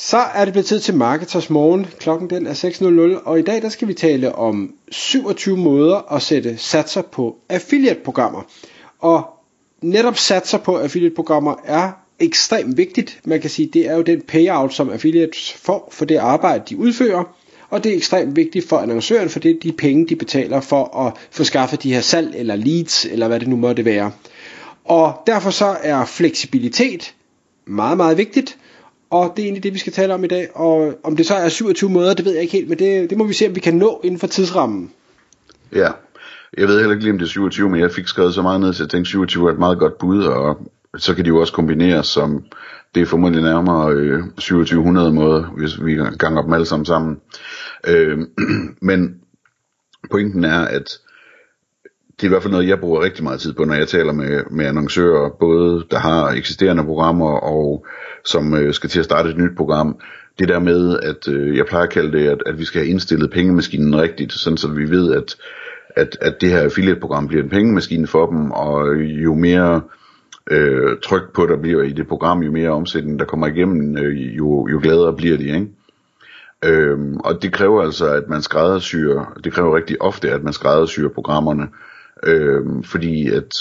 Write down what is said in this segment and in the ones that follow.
Så er det blevet tid til Marketers Morgen. Klokken den er 6.00, og i dag der skal vi tale om 27 måder at sætte satser på affiliate-programmer. Og netop satser på affiliate-programmer er ekstremt vigtigt. Man kan sige, det er jo den payout, som affiliates får for det arbejde, de udfører. Og det er ekstremt vigtigt for annoncøren, for det er de penge, de betaler for at få skaffet de her salg eller leads, eller hvad det nu måtte være. Og derfor så er fleksibilitet meget, meget vigtigt. Og det er egentlig det, vi skal tale om i dag. Og om det så er 27 måder, det ved jeg ikke helt, men det, det må vi se, om vi kan nå inden for tidsrammen. Ja, jeg ved heller ikke lige, om det er 27, men jeg fik skrevet så meget ned, så jeg tænkte, 27 er et meget godt bud, og så kan de jo også kombineres som, det er formodentlig nærmere øh, 2700 måder, hvis vi ganger dem alle sammen sammen. Øh, men pointen er, at det er i hvert fald noget, jeg bruger rigtig meget tid på, når jeg taler med, med annoncører, både der har eksisterende programmer og som øh, skal til at starte et nyt program. Det der med, at øh, jeg plejer at kalde det, at, at vi skal have indstillet pengemaskinen rigtigt, sådan så vi ved, at, at, at det her affiliate-program bliver en pengemaskine for dem, og jo mere øh, tryk på der bliver i det program, jo mere omsætning der kommer igennem, øh, jo, jo gladere bliver de, ikke? Øhm, og det kræver altså, at man skræddersyrer, det kræver rigtig ofte, at man skræddersyrer programmerne, øh, fordi at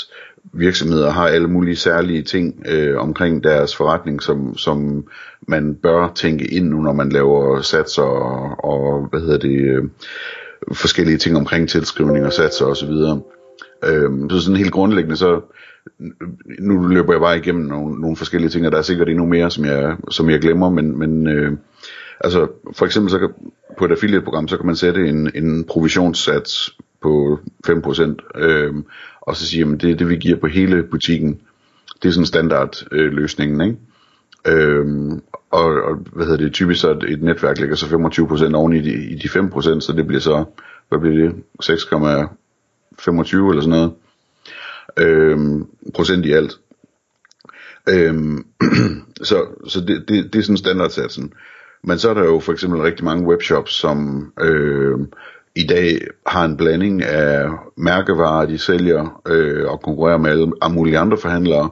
virksomheder har alle mulige særlige ting øh, omkring deres forretning, som, som man bør tænke ind nu, når man laver satser og, og hvad hedder det, øh, forskellige ting omkring tilskrivning og satser osv. Øh, så sådan helt grundlæggende, så nu løber jeg bare igennem nogle, nogle forskellige ting, og der er sikkert endnu mere, som jeg, som jeg glemmer, men, men øh, altså for eksempel så kan, på et affiliate-program, så kan man sætte en, en provisionssats på 5%, øh, og så sige, at det er det, vi giver på hele butikken. Det er sådan standard øh, løsningen, ikke? Øhm, og, og hvad hedder det, typisk så et netværk ligger så 25% oven i de, i de 5%, så det bliver så, hvad bliver det, 6,25 eller sådan noget, øhm, procent i alt. Øhm, så så det, det, det er sådan standardsatsen. Men så er der jo for eksempel rigtig mange webshops, som øh, i dag har en blanding af mærkevarer, de sælger øh, og konkurrerer med alle mulige andre forhandlere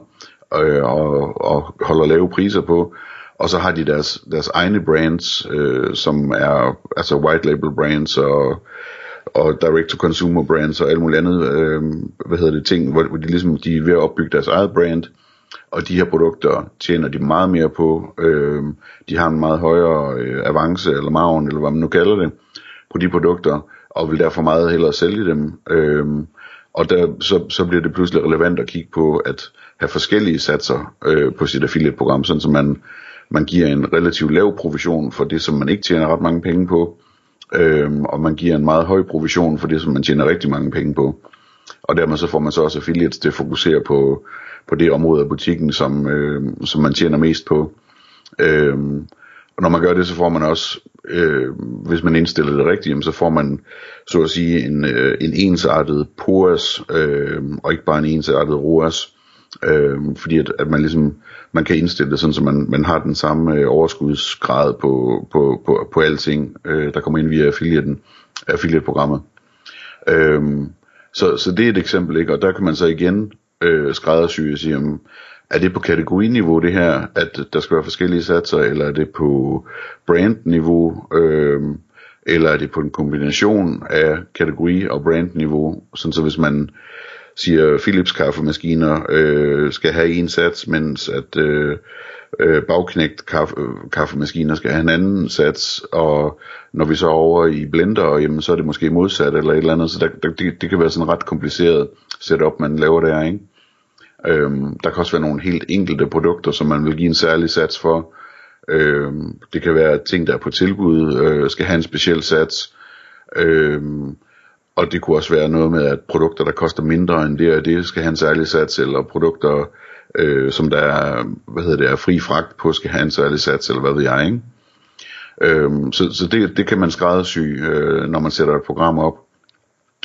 øh, og, og holder lave priser på. Og så har de deres, deres egne brands, øh, som er altså white label brands og, og direct to consumer brands og alt muligt andet, øh, hvad hedder det, ting, hvor, hvor de ligesom de er ved at opbygge deres eget brand. Og de her produkter tjener de meget mere på. Øh, de har en meget højere øh, avance eller maven, eller hvad man nu kalder det, på de produkter og vil derfor meget hellere sælge dem. Øhm, og der, så, så bliver det pludselig relevant at kigge på at have forskellige satser øh, på sit affiliate-program, sådan så man, man giver en relativt lav provision for det, som man ikke tjener ret mange penge på, øhm, og man giver en meget høj provision for det, som man tjener rigtig mange penge på. Og dermed så får man så også affiliates til at fokusere på, på det område af butikken, som, øh, som man tjener mest på. Øhm, og når man gør det, så får man også, øh, hvis man indstiller det rigtigt, så får man så at sige en, øh, en ensartet POAS, øh, og ikke bare en ensartet ROAS. Øh, fordi at, at man ligesom man kan indstille det sådan, så man, man har den samme øh, overskudsgrad på, på, på, på alting, øh, der kommer ind via affiliaten, affiliate-programmet. Øh, så, så det er et eksempel, ikke? og der kan man så igen øh, skræddersy og sige, jamen, er det på kategoriniveau det her, at der skal være forskellige satser, eller er det på brandniveau, øh, eller er det på en kombination af kategori og brandniveau, sådan så hvis man siger Philips kaffemaskiner øh, skal have en sats, mens at øh, øh, bagknægt kaffe, kaffemaskiner skal have en anden sats, og når vi så er over i blender, jamen, så er det måske modsat eller et eller andet, så der, der, det, det kan være sådan ret kompliceret setup, man laver der, ikke? Øhm, der kan også være nogle helt enkelte produkter, som man vil give en særlig sats for. Øhm, det kan være ting, der er på tilbud, øh, skal have en speciel sats. Øhm, og det kunne også være noget med, at produkter, der koster mindre end det og det, skal have en særlig sats, eller produkter, øh, som der er, hvad hedder det, er fri fragt på, skal have en særlig sats, eller hvad ved jeg, ikke? Øhm, så så det, det kan man skræddersy, øh, når man sætter et program op.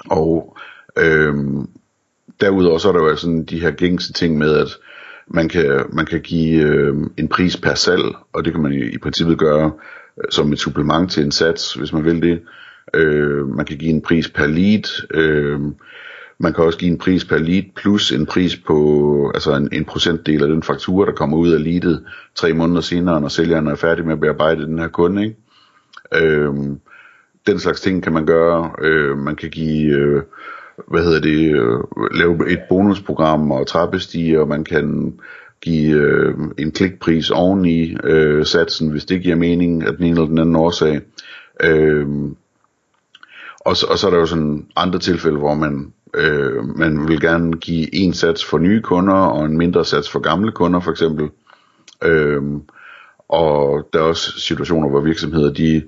Og øhm, derudover så er der jo altså sådan de her gængse ting med, at man kan, man kan give øh, en pris per salg, og det kan man i, i princippet gøre øh, som et supplement til en sats, hvis man vil det. Øh, man kan give en pris per lead. Øh, man kan også give en pris per lead plus en pris på altså en, en procentdel af den faktura, der kommer ud af leadet tre måneder senere, når sælgeren er færdig med at bearbejde den her kunde. Ikke? Øh, den slags ting kan man gøre. Øh, man kan give, øh, hvad hedder det, øh, lave et bonusprogram og trappestige, og man kan give øh, en klikpris oveni øh, satsen, hvis det giver mening af den ene eller den anden årsag. Øh, og, så, og så er der jo sådan andre tilfælde, hvor man øh, man vil gerne give en sats for nye kunder og en mindre sats for gamle kunder for eksempel. Øh, og der er også situationer, hvor virksomheder de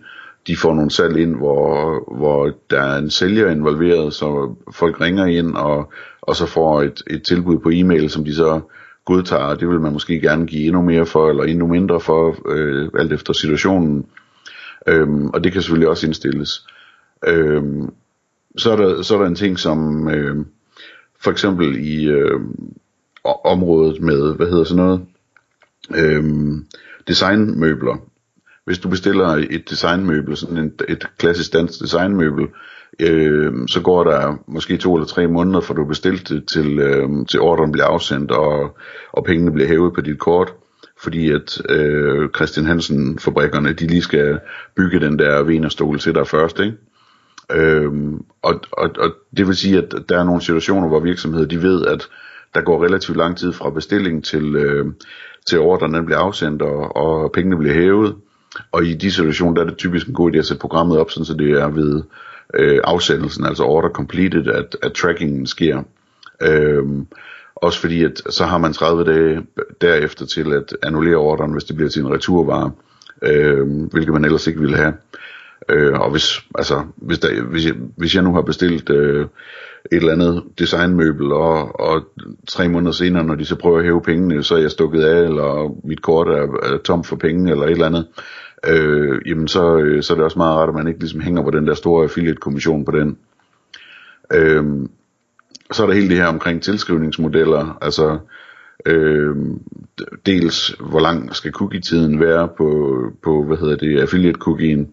de får nogle salg ind, hvor, hvor der er en sælger involveret, så folk ringer ind og, og så får et, et tilbud på e-mail, som de så godtager, det vil man måske gerne give endnu mere for, eller endnu mindre for, øh, alt efter situationen. Øhm, og det kan selvfølgelig også indstilles. Øhm, så, er der, så er der en ting som, øh, for eksempel i øh, området med, hvad hedder sådan noget, øh, designmøbler, hvis du bestiller et designmøbel, sådan et, et klassisk dansk designmøbel, øh, så går der måske to eller tre måneder, for du bestilt det til, øh, til ordren bliver afsendt, og, og pengene bliver hævet på dit kort, fordi at øh, Christian Hansen fabrikkerne, de lige skal bygge den der venerstol til dig først, ikke? Øhm, og, og, og det vil sige, at der er nogle situationer, hvor virksomheder de ved, at der går relativt lang tid fra bestilling til, øh, til ordren den bliver afsendt, og, og pengene bliver hævet. Og i de situationer, der er det typisk en god idé at sætte programmet op, sådan så det er ved øh, afsendelsen, altså order completed, at, at trackingen sker. Øhm, også fordi, at så har man 30 dage derefter til at annullere ordren, hvis det bliver til en returvare, øh, hvilket man ellers ikke ville have. Øh, og hvis, altså, hvis, der, hvis, jeg, hvis jeg nu har bestilt øh, et eller andet designmøbel, og, og tre måneder senere, når de så prøver at hæve pengene, så er jeg stukket af, eller mit kort er, er tom for penge, eller et eller andet, øh, jamen så, øh, så er det også meget rart, at man ikke ligesom hænger på den der store affiliate-kommission på den. Øh, så er der hele det her omkring tilskrivningsmodeller, altså øh, dels hvor lang skal cookie-tiden være på, på hvad hedder det, affiliate-cookien,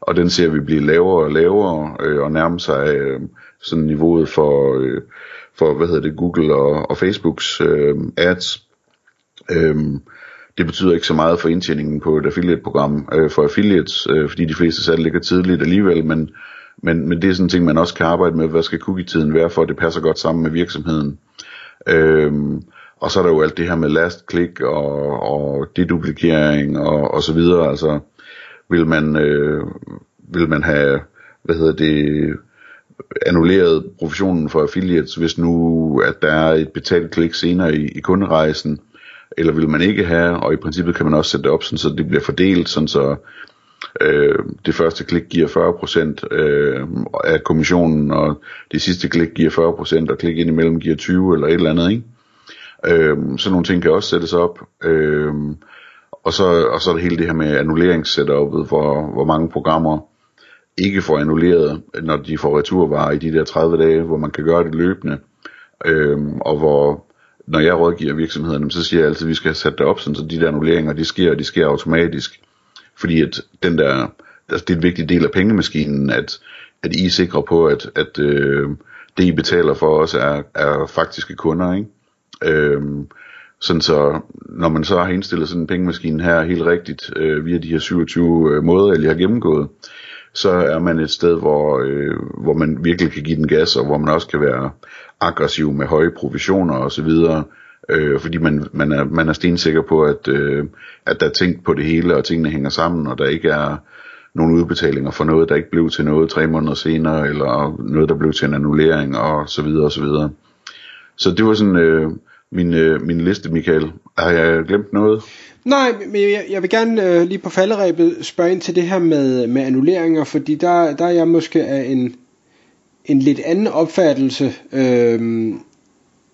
og den ser vi blive lavere og lavere øh, og nærme sig øh, sådan niveauet for, øh, for hvad hedder det, Google og, og Facebooks øh, ads. Øh, det betyder ikke så meget for indtjeningen på et affiliate-program øh, for affiliates, øh, fordi de fleste salg ligger tidligt alligevel, men, men, men det er sådan en ting, man også kan arbejde med. Hvad skal cookie-tiden være for, at det passer godt sammen med virksomheden? Øh, og så er der jo alt det her med last click og, og deduplikering og, og så videre. Altså, vil man, øh, vil man have, hvad hedder det, annulleret provisionen for affiliates, hvis nu at der er et betalt klik senere i, i kunderejsen, eller vil man ikke have, og i princippet kan man også sætte det op, sådan, så det bliver fordelt, sådan så øh, det første klik giver 40% øh, af kommissionen, og det sidste klik giver 40%, og klik ind imellem giver 20 eller et eller andet, ikke? Øh, så nogle ting kan også sættes op. Øh, og så, og så er det hele det her med annulleringssetupet, hvor, hvor mange programmer ikke får annulleret, når de får returvarer i de der 30 dage, hvor man kan gøre det løbende. øh, og hvor, når jeg rådgiver virksomhederne, så siger jeg altid, at vi skal sætte det op, sådan, så de der annulleringer, de sker, og de sker automatisk. Fordi at den der, altså det er en vigtig del af pengemaskinen, at, at I er sikre på, at, at øh, det I betaler for os er, er faktiske kunder, ikke? Øh, sådan så, når man så har indstillet sådan en pengemaskine her helt rigtigt, øh, via de her 27 øh, måder, jeg lige har gennemgået, så er man et sted, hvor, øh, hvor man virkelig kan give den gas, og hvor man også kan være aggressiv med høje provisioner osv., øh, fordi man, man, er, man er stensikker på, at, øh, at der er tænkt på det hele, og tingene hænger sammen, og der ikke er nogle udbetalinger for noget, der ikke blev til noget tre måneder senere, eller noget, der blev til en annullering, og så videre, og så videre. Så det var sådan... Øh, min, øh, min liste, Michael. Har jeg glemt noget? Nej, men jeg, jeg vil gerne øh, lige på falderæbet spørge ind til det her med, med annulleringer, fordi der, der er jeg måske af en, en lidt anden opfattelse øh,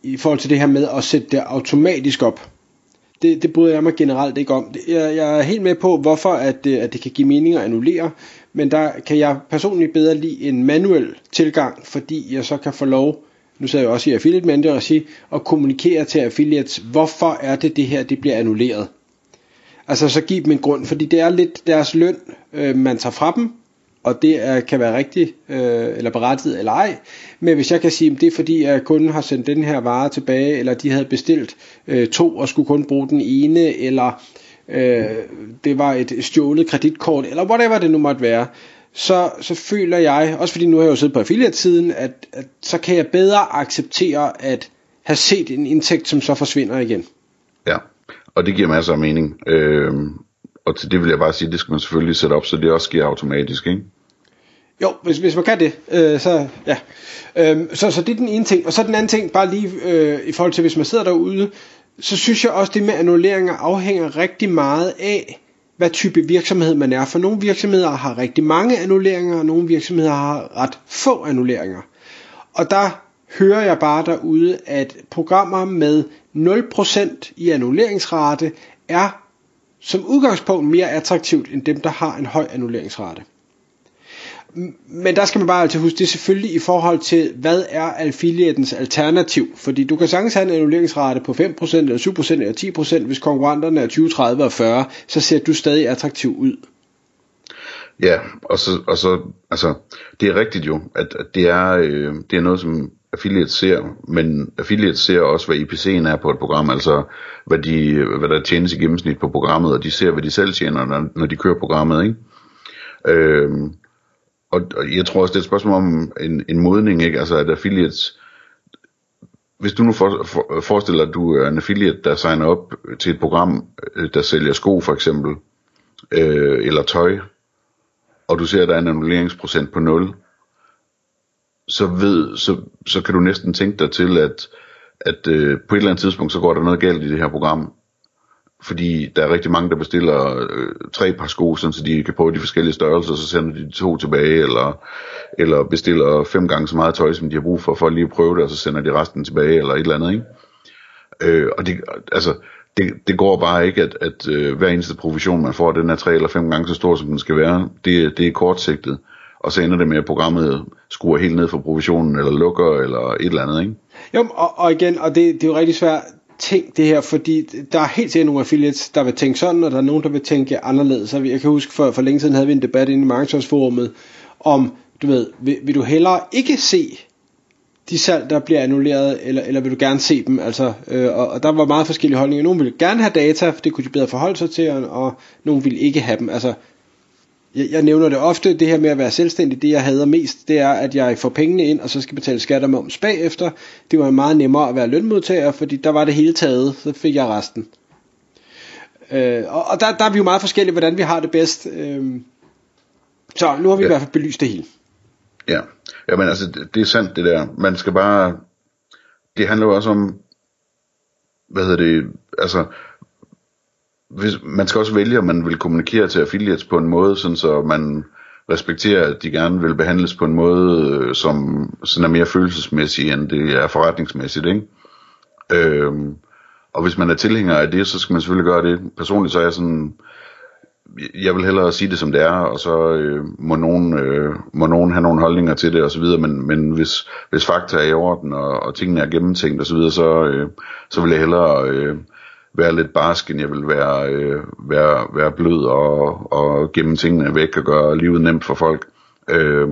i forhold til det her med at sætte det automatisk op. Det, det bryder jeg mig generelt ikke om. Jeg, jeg er helt med på, hvorfor at, øh, at det kan give mening at annullere, men der kan jeg personligt bedre lide en manuel tilgang, fordi jeg så kan få lov, nu sidder jeg også i affiliate manager sige at kommunikere til affiliates, hvorfor er det det her, det bliver annulleret. Altså så giv dem en grund, fordi det er lidt deres løn, øh, man tager fra dem, og det er, kan være rigtigt øh, eller berettiget eller ej. Men hvis jeg kan sige, at det er fordi, at kunden har sendt den her vare tilbage, eller de havde bestilt øh, to og skulle kun bruge den ene, eller øh, det var et stjålet kreditkort, eller whatever det nu måtte være, så, så føler jeg, også fordi nu har jeg jo siddet på affiliate-siden, at, at så kan jeg bedre acceptere at have set en indtægt, som så forsvinder igen. Ja, og det giver masser af mening. Øh, og til det vil jeg bare sige, det skal man selvfølgelig sætte op, så det også sker automatisk, ikke? Jo, hvis, hvis man kan det, øh, så ja. Øhm, så, så det er den ene ting. Og så den anden ting, bare lige øh, i forhold til, hvis man sidder derude, så synes jeg også, det med annulleringer afhænger rigtig meget af, hvad type virksomhed man er. For nogle virksomheder har rigtig mange annulleringer, og nogle virksomheder har ret få annulleringer. Og der hører jeg bare derude, at programmer med 0% i annulleringsrate er som udgangspunkt mere attraktivt end dem, der har en høj annulleringsrate. Men der skal man bare altid huske, det er selvfølgelig i forhold til, hvad er affiliatens alternativ? Fordi du kan sagtens have en annulleringsrate på 5%, eller 7%, eller 10%, hvis konkurrenterne er 20, 30 og 40, så ser du stadig attraktiv ud. Ja, og så, og så altså, det er rigtigt jo, at, at det, er, øh, det er noget, som affiliates ser, men affiliates ser også, hvad IPC'en er på et program, altså hvad, de, hvad der tjenes i gennemsnit på programmet, og de ser, hvad de selv tjener, når, når de kører programmet, ikke? Øh, og, og jeg tror også, det er et spørgsmål om en, en modning, ikke? Altså at affiliates, hvis du nu for, for, forestiller at du er en affiliate, der signer op til et program, øh, der sælger sko for eksempel, øh, eller tøj, og du ser, at der er en annulleringsprocent på 0, så, ved, så, så kan du næsten tænke dig til, at, at øh, på et eller andet tidspunkt, så går der noget galt i det her program, fordi der er rigtig mange, der bestiller øh, tre par sko, sådan, så de kan prøve de forskellige størrelser, så sender de to tilbage, eller, eller bestiller fem gange så meget tøj, som de har brug for, for lige at prøve det, og så sender de resten tilbage, eller et eller andet, ikke? Øh, og det, altså, det, det går bare ikke, at, at øh, hver eneste provision, man får, den er tre eller fem gange så stor, som den skal være. Det, det er kortsigtet. Og så ender det med, at programmet skruer helt ned for provisionen, eller lukker, eller et eller andet, ikke? Jo, og, og igen, og det, det er jo rigtig svært, ting det her, fordi der er helt sikkert nogle affiliates, der vil tænke sådan, og der er nogen, der vil tænke anderledes. Jeg kan huske, for, for længe siden havde vi en debat inde i Marketers om, du ved, vil, vil du hellere ikke se de salg, der bliver annulleret, eller, eller vil du gerne se dem? Altså, øh, og, og der var meget forskellige holdninger. Nogle ville gerne have data, for det kunne de bedre forholde sig til, og, og nogle ville ikke have dem. Altså, jeg, jeg nævner det ofte, det her med at være selvstændig, det jeg hader mest, det er, at jeg får pengene ind, og så skal betale skatter med moms bagefter. Det var meget nemmere at være lønmodtager, fordi der var det hele taget, så fik jeg resten. Øh, og og der, der er vi jo meget forskellige, hvordan vi har det bedst. Øh, så nu har vi ja. i hvert fald belyst det hele. Ja, ja men altså, det, det er sandt det der. Man skal bare, det handler jo også om, hvad hedder det, altså, hvis, man skal også vælge, om man vil kommunikere til affiliates på en måde, sådan så man respekterer, at de gerne vil behandles på en måde, øh, som sådan er mere følelsesmæssig, end det er forretningsmæssigt. Ikke? Øhm, og hvis man er tilhænger af det, så skal man selvfølgelig gøre det. Personligt så er jeg sådan, jeg vil hellere sige det som det er, og så øh, må, nogen, øh, må nogen have nogle holdninger til det osv., men, men hvis, hvis fakta er i orden, og, og tingene er gennemtænkt osv., så, så, øh, så vil jeg hellere... Øh, være lidt barsk, end jeg vil være, øh, være, være blød og, og gemme tingene væk og gøre livet nemt for folk. Øh,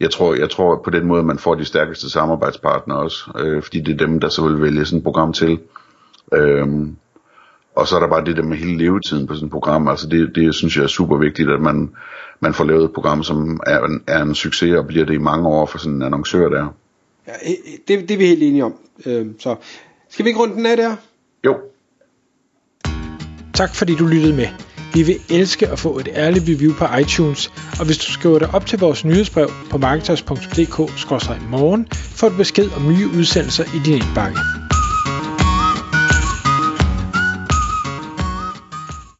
jeg tror, jeg tror på den måde, man får de stærkeste samarbejdspartnere også, øh, fordi det er dem, der så vil vælge sådan et program til. Øh, og så er der bare det der med hele levetiden på sådan et program. Altså det, det synes jeg er super vigtigt, at man, man får lavet et program, som er en, er en succes og bliver det i mange år for sådan en annoncør der. Ja, det, det er vi helt enige om. Øh, så skal vi ikke runde den af der? Jo. Tak fordi du lyttede med. Vi vil elske at få et ærligt review på iTunes, og hvis du skriver dig op til vores nyhedsbrev på marketers.dk-morgen, får du besked om nye udsendelser i din indbakke.